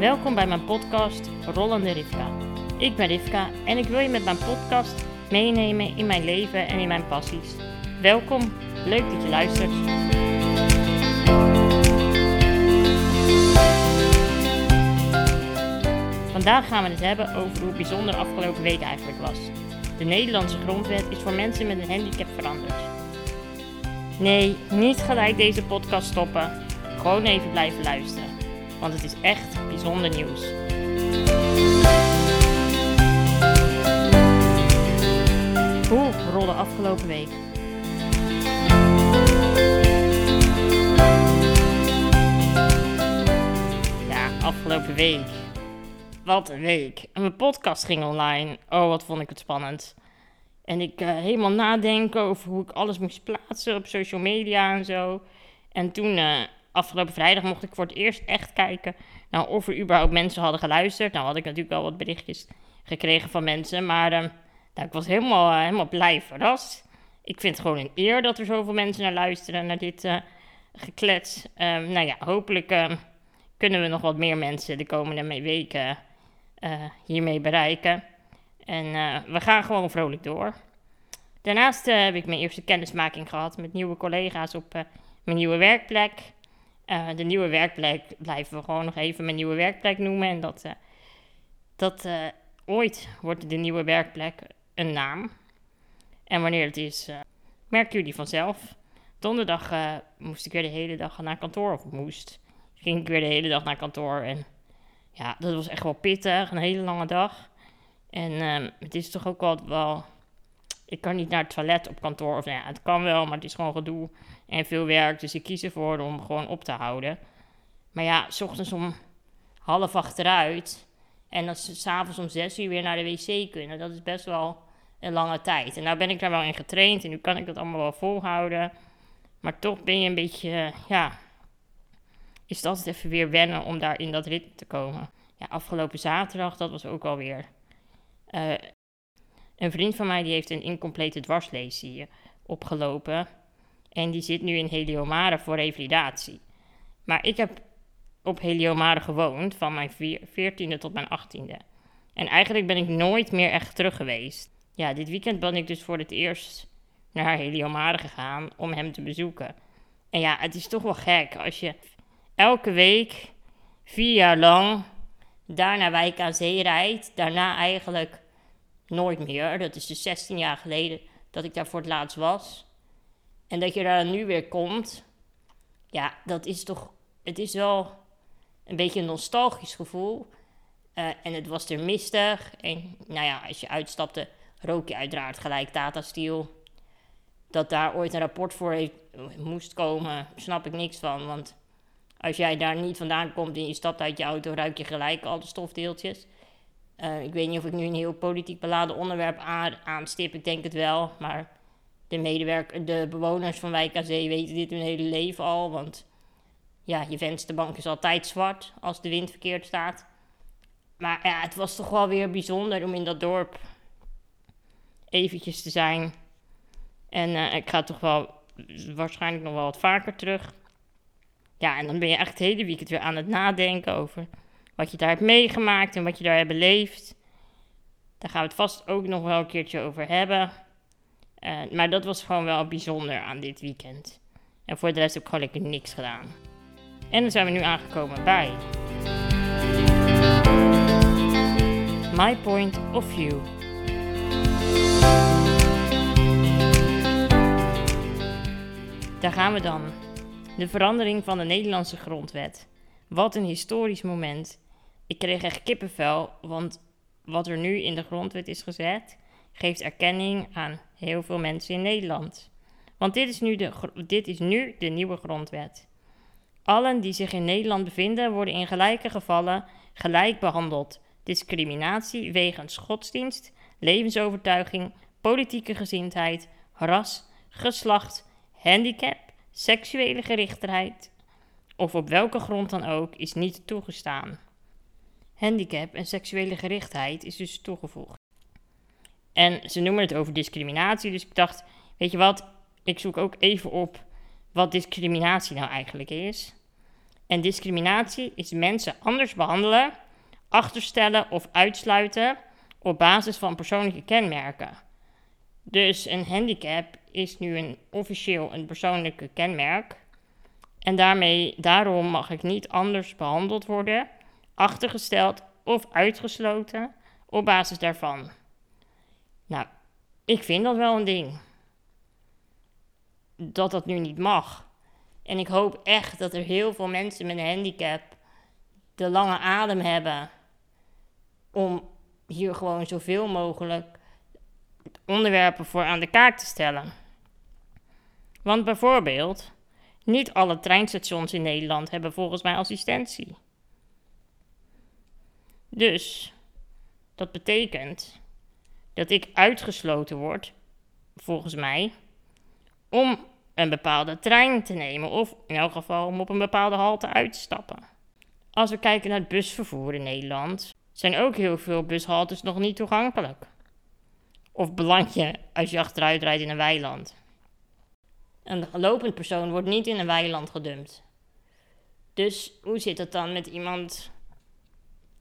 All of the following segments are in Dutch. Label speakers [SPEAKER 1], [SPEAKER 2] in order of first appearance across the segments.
[SPEAKER 1] Welkom bij mijn podcast Rollende Rivka. Ik ben Rivka en ik wil je met mijn podcast meenemen in mijn leven en in mijn passies. Welkom, leuk dat je luistert. Vandaag gaan we het hebben over hoe bijzonder afgelopen week eigenlijk was. De Nederlandse grondwet is voor mensen met een handicap veranderd. Nee, niet gelijk deze podcast stoppen. Gewoon even blijven luisteren. Want het is echt bijzonder nieuws. Hoe rolde afgelopen week? Ja, afgelopen week. Wat een week. Mijn podcast ging online. Oh, wat vond ik het spannend. En ik uh, helemaal nadenken over hoe ik alles moest plaatsen op social media en zo. En toen, uh, afgelopen vrijdag, mocht ik voor het eerst echt kijken nou, of er überhaupt mensen hadden geluisterd. Nou had ik natuurlijk wel wat berichtjes gekregen van mensen. Maar uh, nou, ik was helemaal, helemaal blij verrast. Ik vind het gewoon een eer dat er zoveel mensen naar luisteren, naar dit geklets. Ehm, nou ja, hopelijk ehm, kunnen we nog wat meer mensen de komende weken hiermee bereiken. En uh, we gaan gewoon vrolijk door. Daarnaast uh, heb ik mijn eerste kennismaking gehad met nieuwe collega's op uh, mijn nieuwe werkplek. De nieuwe werkplek blijven we gewoon nog even mijn nieuwe werkplek noemen. En dat, dat ooit wordt de nieuwe werkplek een naam. En wanneer het is, merken jullie vanzelf. Donderdag moest ik weer de hele dag naar kantoor, of moest. Ging ik weer de hele dag naar kantoor. En ja, dat was echt wel pittig, een hele lange dag. En um, het is toch ook wel, wel. Ik kan niet naar het toilet op kantoor. Of nou ja, het kan wel, maar het is gewoon gedoe en veel werk. Dus ik kies ervoor om gewoon op te houden. Maar ja, s ochtends om half acht eruit. En dan s'avonds om zes uur weer naar de wc kunnen. Dat is best wel een lange tijd. En nou ben ik daar wel in getraind. En nu kan ik dat allemaal wel volhouden. Maar toch ben je een beetje, ja. Is dat even weer wennen om daar in dat ritme te komen. Ja, afgelopen zaterdag, dat was ook alweer uh, een vriend van mij die heeft een incomplete dwarslesie opgelopen. En die zit nu in Heliomare voor revalidatie. Maar ik heb op Heliomare gewoond van mijn 14e tot mijn 18e. En eigenlijk ben ik nooit meer echt terug geweest. Ja, dit weekend ben ik dus voor het eerst naar Heliomare gegaan om hem te bezoeken. En ja, het is toch wel gek als je elke week vier jaar lang daar naar Wijk aan Zee rijdt. Daarna eigenlijk nooit meer. Dat is dus 16 jaar geleden dat ik daar voor het laatst was. En dat je daar nu weer komt. Ja, dat is toch. Het is wel een beetje een nostalgisch gevoel. Uh, en het was er mistig. En nou ja, als je uitstapte, rook je uiteraard gelijk Tata Steel. Dat daar ooit een rapport voor moest komen, snap ik niks van. Want als jij daar niet vandaan komt en je stapt uit je auto, ruik je gelijk al de stofdeeltjes. Uh, ik weet niet of ik nu een heel politiek beladen onderwerp aan, aanstip, ik denk het wel. Maar de, medewerker, de bewoners van Wijk Zee weten dit hun hele leven al. Want ja, je vensterbank is altijd zwart als de wind verkeerd staat. Maar ja, het was toch wel weer bijzonder om in dat dorp eventjes te zijn. En uh, ik ga toch wel waarschijnlijk nog wel wat vaker terug. Ja, en dan ben je echt het hele weekend weer aan het nadenken over wat je daar hebt meegemaakt en wat je daar hebt beleefd. Daar gaan we het vast ook nog wel een keertje over hebben. Uh, maar dat was gewoon wel bijzonder aan dit weekend. En voor de rest heb ik gewoon lekker niks gedaan. En dan zijn we nu aangekomen bij. My Point of View. Daar gaan we dan. De verandering van de Nederlandse grondwet. Wat een historisch moment. Ik kreeg echt kippenvel, want wat er nu in de grondwet is gezet, geeft erkenning aan heel veel mensen in Nederland. Want dit is nu de, dit is nu de nieuwe grondwet. Allen die zich in Nederland bevinden, worden in gelijke gevallen gelijk behandeld. Discriminatie wegens godsdienst, levensovertuiging, politieke gezindheid, ras, geslacht, handicap, seksuele gerichtheid of op welke grond dan ook is niet toegestaan. Handicap en seksuele gerichtheid is dus toegevoegd. En ze noemen het over discriminatie, dus ik dacht, weet je wat, ik zoek ook even op wat discriminatie nou eigenlijk is. En discriminatie is mensen anders behandelen, achterstellen of uitsluiten op basis van persoonlijke kenmerken. Dus een handicap is nu een officieel een persoonlijke kenmerk. En daarmee, daarom mag ik niet anders behandeld worden, achtergesteld of uitgesloten op basis daarvan. Nou, ik vind dat wel een ding. Dat dat nu niet mag. En ik hoop echt dat er heel veel mensen met een handicap de lange adem hebben om hier gewoon zoveel mogelijk onderwerpen voor aan de kaak te stellen. Want bijvoorbeeld, niet alle treinstations in Nederland hebben volgens mij assistentie. Dus dat betekent dat ik uitgesloten word, volgens mij, om een bepaalde trein te nemen of in elk geval om op een bepaalde halte uit te stappen. Als we kijken naar het busvervoer in Nederland, zijn ook heel veel bushaltes nog niet toegankelijk. Of beland je als je achteruit rijdt in een weiland. Een lopend persoon wordt niet in een weiland gedumpt. Dus hoe zit het dan met iemand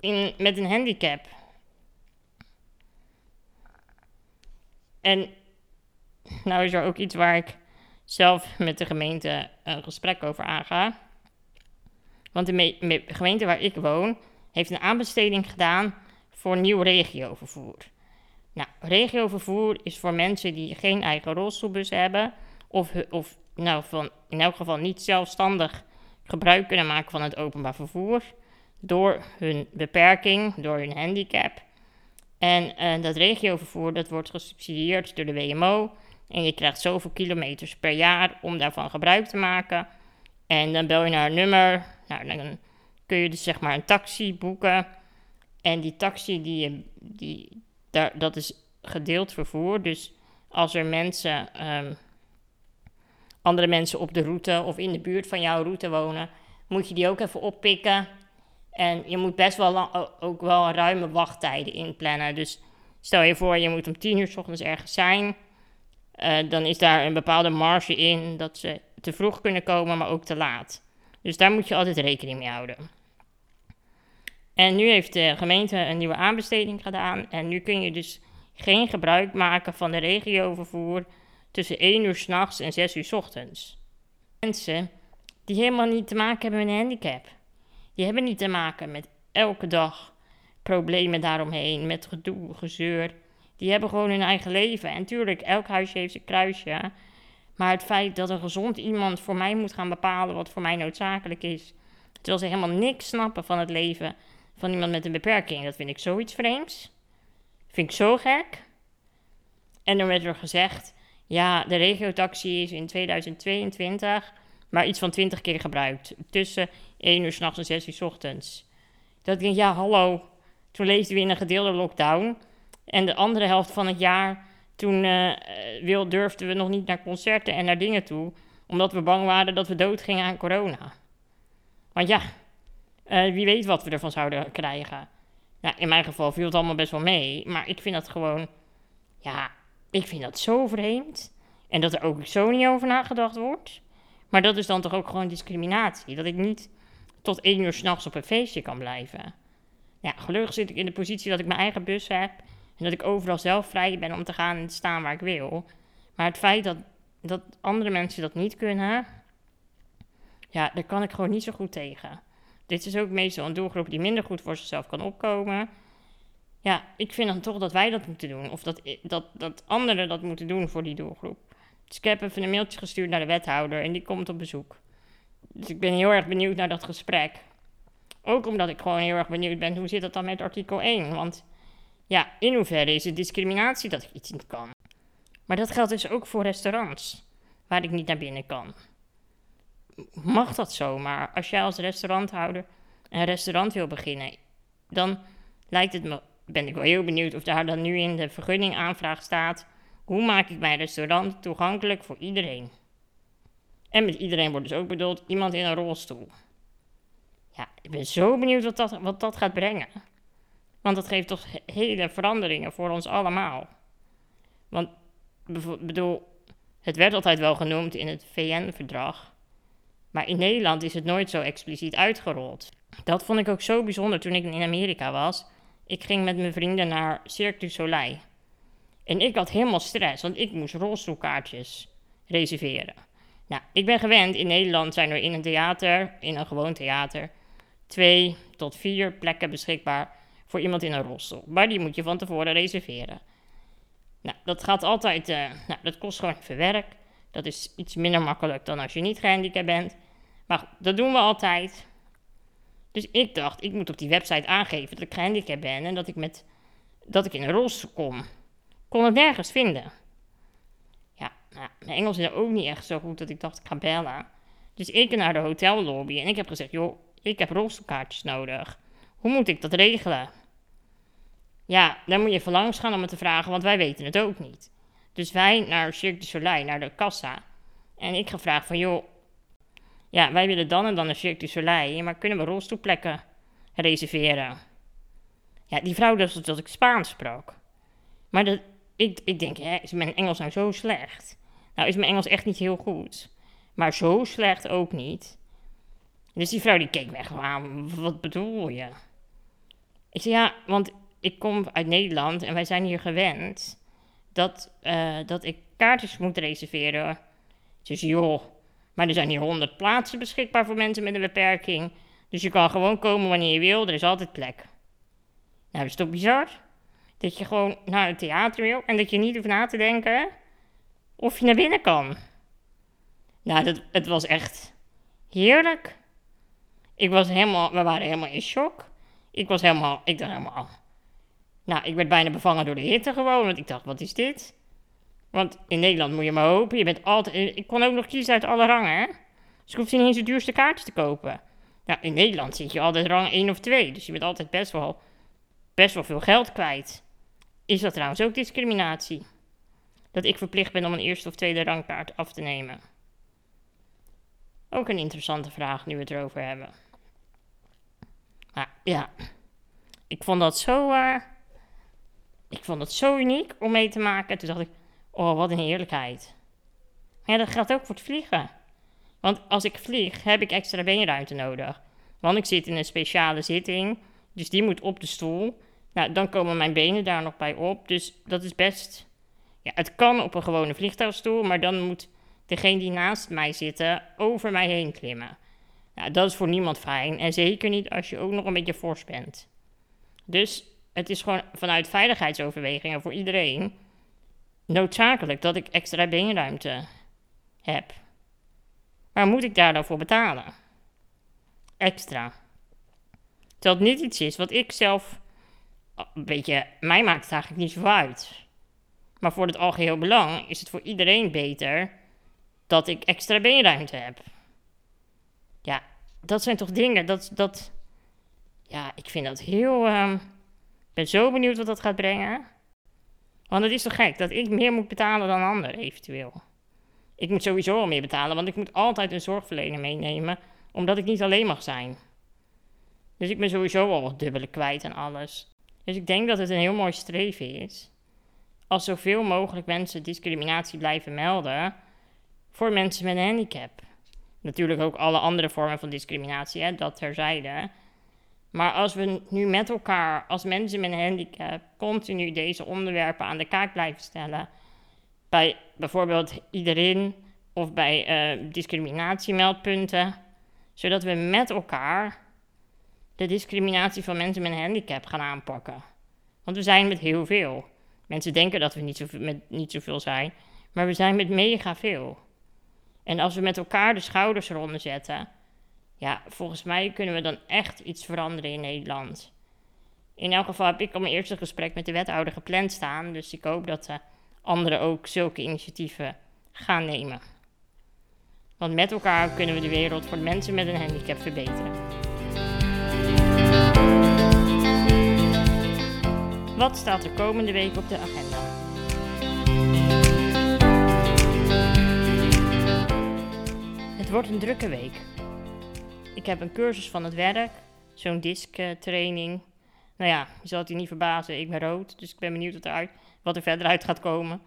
[SPEAKER 1] in, met een handicap? En nou is er ook iets waar ik zelf met de gemeente een gesprek over aanga. Want de gemeente waar ik woon heeft een aanbesteding gedaan voor nieuw regiovervoer. Nou, regiovervoer is voor mensen die geen eigen rolstoelbus hebben of, of nou, van, in elk geval niet zelfstandig gebruik kunnen maken van het openbaar vervoer door hun beperking, door hun handicap. En uh, dat regiovervoer dat wordt gesubsidieerd door de WMO en je krijgt zoveel kilometers per jaar om daarvan gebruik te maken. En dan bel je naar een nummer, nou, dan kun je dus zeg maar een taxi boeken. En die taxi, die, die, daar, dat is gedeeld vervoer. Dus als er mensen, um, andere mensen op de route of in de buurt van jouw route wonen, moet je die ook even oppikken. En je moet best wel ook wel ruime wachttijden inplannen. Dus stel je voor, je moet om tien uur s ochtends ergens zijn. Uh, dan is daar een bepaalde marge in dat ze te vroeg kunnen komen, maar ook te laat. Dus daar moet je altijd rekening mee houden. En nu heeft de gemeente een nieuwe aanbesteding gedaan. En nu kun je dus geen gebruik maken van de regiovervoer tussen 1 uur s'nachts en 6 uur s ochtends. Mensen die helemaal niet te maken hebben met een handicap. Die hebben niet te maken met elke dag problemen daaromheen, met gedoe, gezeur. Die hebben gewoon hun eigen leven. En tuurlijk, elk huisje heeft zijn kruisje. Maar het feit dat een gezond iemand voor mij moet gaan bepalen wat voor mij noodzakelijk is, terwijl ze helemaal niks snappen van het leven van iemand met een beperking, dat vind ik zoiets vreemds. Vind ik zo gek. En dan werd er gezegd, ja, de regiotaxi is in 2022 maar iets van 20 keer gebruikt. Tussen 1 uur s'nachts en 6 uur s ochtends. Dat ik denk, ja, hallo. Toen leefden we in een gedeelde lockdown. En de andere helft van het jaar, toen uh, wil, durfden we nog niet naar concerten en naar dingen toe. Omdat we bang waren dat we dood gingen aan corona. Want ja, uh, wie weet wat we ervan zouden krijgen. Nou, in mijn geval viel het allemaal best wel mee. Maar ik vind dat gewoon, ja, ik vind dat zo vreemd. En dat er ook zo niet over nagedacht wordt. Maar dat is dan toch ook gewoon discriminatie. Dat ik niet tot één uur s'nachts op een feestje kan blijven. Ja, gelukkig zit ik in de positie dat ik mijn eigen bus heb. En dat ik overal zelf vrij ben om te gaan en te staan waar ik wil. Maar het feit dat, dat andere mensen dat niet kunnen. Ja, daar kan ik gewoon niet zo goed tegen. Dit is ook meestal een doelgroep die minder goed voor zichzelf kan opkomen. Ja, ik vind dan toch dat wij dat moeten doen. Of dat, dat, dat anderen dat moeten doen voor die doelgroep. Dus ik heb even een mailtje gestuurd naar de wethouder en die komt op bezoek. Dus ik ben heel erg benieuwd naar dat gesprek. Ook omdat ik gewoon heel erg benieuwd ben, hoe zit dat dan met artikel 1? Want ja, in hoeverre is het discriminatie dat ik iets niet kan? Maar dat geldt dus ook voor restaurants, waar ik niet naar binnen kan. Mag dat zomaar? Als jij als restauranthouder een restaurant wil beginnen, dan lijkt het me, ben ik wel heel benieuwd of daar dan nu in de vergunningaanvraag staat hoe maak ik mijn restaurant toegankelijk voor iedereen? En met iedereen wordt dus ook bedoeld iemand in een rolstoel. Ja, ik ben zo benieuwd wat dat, wat dat gaat brengen. Want dat geeft toch hele veranderingen voor ons allemaal. Want, bedoel, het werd altijd wel genoemd in het VN-verdrag Maar in Nederland is het nooit zo expliciet uitgerold. Dat vond ik ook zo bijzonder toen ik in Amerika was. Ik ging met mijn vrienden naar Cirque du Soleil. En ik had helemaal stress, want ik moest rolstoelkaartjes reserveren. Nou, ik ben gewend, in Nederland zijn er in een theater, in een gewoon theater, twee tot vier plekken beschikbaar voor iemand in een rolstoel. Maar die moet je van tevoren reserveren. Nou, dat gaat altijd, uh, nou, dat kost gewoon even werk. Dat is iets minder makkelijk dan als je niet gehandicapt bent. Maar dat doen we altijd. Dus ik dacht, ik moet op die website aangeven dat ik gehandicapt ben en dat ik, met, dat ik in een rolstoel kom. Kon het nergens vinden. Mijn Engels is ook niet echt zo goed dat ik dacht, ik ga bellen. Dus ik naar de hotellobby en ik heb gezegd, joh, ik heb rolstoelkaartjes nodig. Hoe moet ik dat regelen? Ja, dan moet je even langs gaan om het te vragen, want wij weten het ook niet. Dus wij naar Cirque du Soleil, naar de kassa. En ik gevraagd van, joh, ja, wij willen dan en dan naar Cirque du Soleil, maar kunnen we rolstoelplekken reserveren? Ja, die vrouw dacht dat ik Spaans sprak. Maar dat, ik, ik denk, hè, is mijn Engels nou zo slecht? Nou is mijn Engels echt niet heel goed. Maar zo slecht ook niet. Dus die vrouw die keek weg. Wat bedoel je? Ik zei, ja, want ik kom uit Nederland en wij zijn hier gewend dat, uh, dat ik kaartjes moet reserveren. Dus joh, maar er zijn hier honderd plaatsen beschikbaar voor mensen met een beperking. Dus je kan gewoon komen wanneer je wil, er is altijd plek. Nou, dat is toch bizar? Dat je gewoon naar het theater wil en dat je niet hoeft na te denken of je naar binnen kan. Nou, dat, het was echt heerlijk. Ik was helemaal, we waren helemaal in shock. Ik was helemaal, ik dacht helemaal, nou, ik werd bijna bevangen door de hitte gewoon, want ik dacht, wat is dit? Want in Nederland moet je maar hopen, je bent altijd, ik kon ook nog kiezen uit alle rangen, hè? Dus ik hoefde niet eens de duurste kaartjes te kopen. Nou, in Nederland zit je altijd rang 1 of 2, dus je bent altijd best wel, best wel veel geld kwijt. Is dat trouwens ook discriminatie? Dat ik verplicht ben om een eerste of tweede rangkaart af te nemen? Ook een interessante vraag nu we het erover hebben. Maar ja, ik vond dat zo, uh, ik vond dat zo uniek om mee te maken. Toen dacht ik, oh wat een heerlijkheid. Ja, dat geldt ook voor het vliegen. Want als ik vlieg, heb ik extra beenruimte nodig. Want ik zit in een speciale zitting, dus die moet op de stoel. Nou, dan komen mijn benen daar nog bij op. Dus dat is best. Ja, het kan op een gewone vliegtuigstoel, maar dan moet degene die naast mij zitten over mij heen klimmen. Nou, dat is voor niemand fijn. En zeker niet als je ook nog een beetje fors bent. Dus het is gewoon vanuit veiligheidsoverwegingen voor iedereen noodzakelijk dat ik extra beenruimte heb. Maar moet ik daar dan voor betalen? Extra. Het niet iets is wat ik zelf. Weet je, mij maakt het eigenlijk niet zo uit. Maar voor het algeheel belang is het voor iedereen beter dat ik extra beenruimte heb. Ja, dat zijn toch dingen, dat, dat, ja, ik vind dat heel, um, ben zo benieuwd wat dat gaat brengen. Want het is toch gek dat ik meer moet betalen dan anderen eventueel. Ik moet sowieso al meer betalen, want ik moet altijd een zorgverlener meenemen, omdat ik niet alleen mag zijn. Dus ik ben sowieso al wat dubbele kwijt en alles. Dus ik denk dat het een heel mooi streven is. Als zoveel mogelijk mensen discriminatie blijven melden voor mensen met een handicap. Natuurlijk ook alle andere vormen van discriminatie, hè, dat terzijde. Maar als we nu met elkaar, als mensen met een handicap, continu deze onderwerpen aan de kaak blijven stellen, bij bijvoorbeeld iedereen of bij uh, discriminatiemeldpunten, zodat we met elkaar de discriminatie van mensen met een handicap gaan aanpakken. Want we zijn met heel veel. Mensen denken dat we niet, zo, met niet zoveel zijn, maar we zijn met mega veel. En als we met elkaar de schouders eronder zetten, ja, volgens mij kunnen we dan echt iets veranderen in Nederland. In elk geval heb ik al mijn eerste gesprek met de wethouder gepland staan, dus ik hoop dat de anderen ook zulke initiatieven gaan nemen. Want met elkaar kunnen we de wereld voor mensen met een handicap verbeteren. Wat staat er komende week op de agenda? wordt een drukke week. Ik heb een cursus van het werk, zo'n disktraining. Nou ja, je zal het je niet verbazen, ik ben rood, dus ik ben benieuwd wat, eruit, wat er verder uit gaat komen.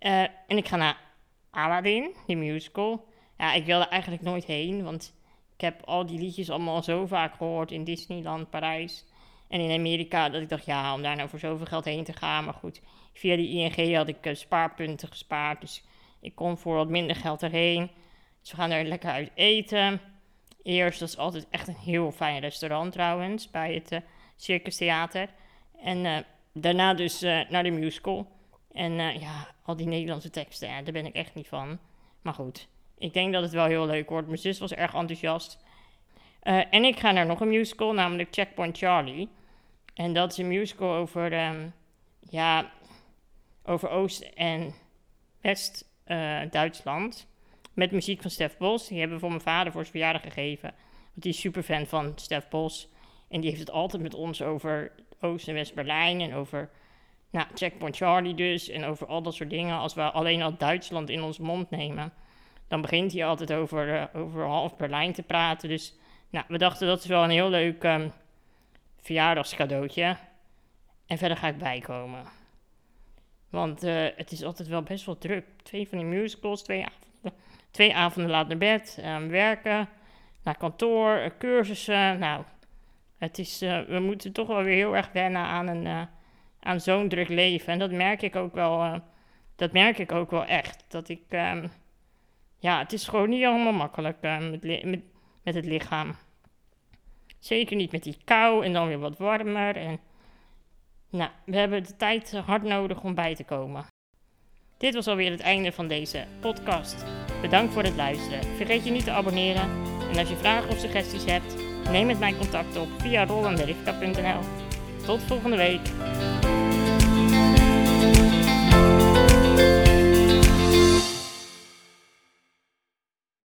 [SPEAKER 1] Uh, en ik ga naar Aladdin, die musical. Ja, ik wilde eigenlijk nooit heen, want ik heb al die liedjes allemaal zo vaak gehoord in Disneyland, Parijs en in Amerika. Dat ik dacht, ja, om daar nou voor zoveel geld heen te gaan. Maar goed, via die ING had ik uh, spaarpunten gespaard. Dus ik kon voor wat minder geld erheen. Dus we gaan er lekker uit eten. Eerst, dat is altijd echt een heel fijn restaurant trouwens, bij het uh, Circus Theater. En uh, daarna dus naar de musical. En ja, al die Nederlandse teksten, daar ben ik echt niet van. Maar goed, ik denk dat het wel heel leuk wordt. Mijn zus was erg enthousiast. En ik ga naar nog een musical, namelijk Checkpoint Charlie. En dat is een musical over, um, ja, over Oost- en West-Duitsland. Uh, met muziek van Stef Bos. Die hebben we voor mijn vader voor zijn verjaardag gegeven. Want die is super fan van Stef Bos. En die heeft het altijd met ons over Oost- en West-Berlijn. En over nou, Checkpoint Charlie dus. En over al dat soort dingen. Als we alleen al Duitsland in ons mond nemen dan begint hij altijd over, uh, over half Berlijn te praten. Dus nou, we dachten dat is wel een heel leuk um, verjaardagscadeautje. En verder ga ik bijkomen. Want uh, het is altijd wel best wel druk. Twee van die musicals, twee avonden, twee avonden laat naar bed, um, werken, naar kantoor, uh, cursussen. Nou, het is, uh, we moeten toch wel weer heel erg wennen aan, een, aan zo'n druk leven. En dat merk ik ook wel, dat merk ik ook wel echt. Dat ik... Um, ja, het is gewoon niet allemaal makkelijk uh, met, met, met, het lichaam. Zeker niet met die kou en dan weer wat warmer. En, nou, we hebben de tijd hard nodig om bij te komen. Dit was alweer het einde van deze podcast. Bedankt voor het luisteren. Vergeet je niet te abonneren. En als je vragen of suggesties hebt, neem met mij contact op via rollanderivka.nl. Tot volgende week.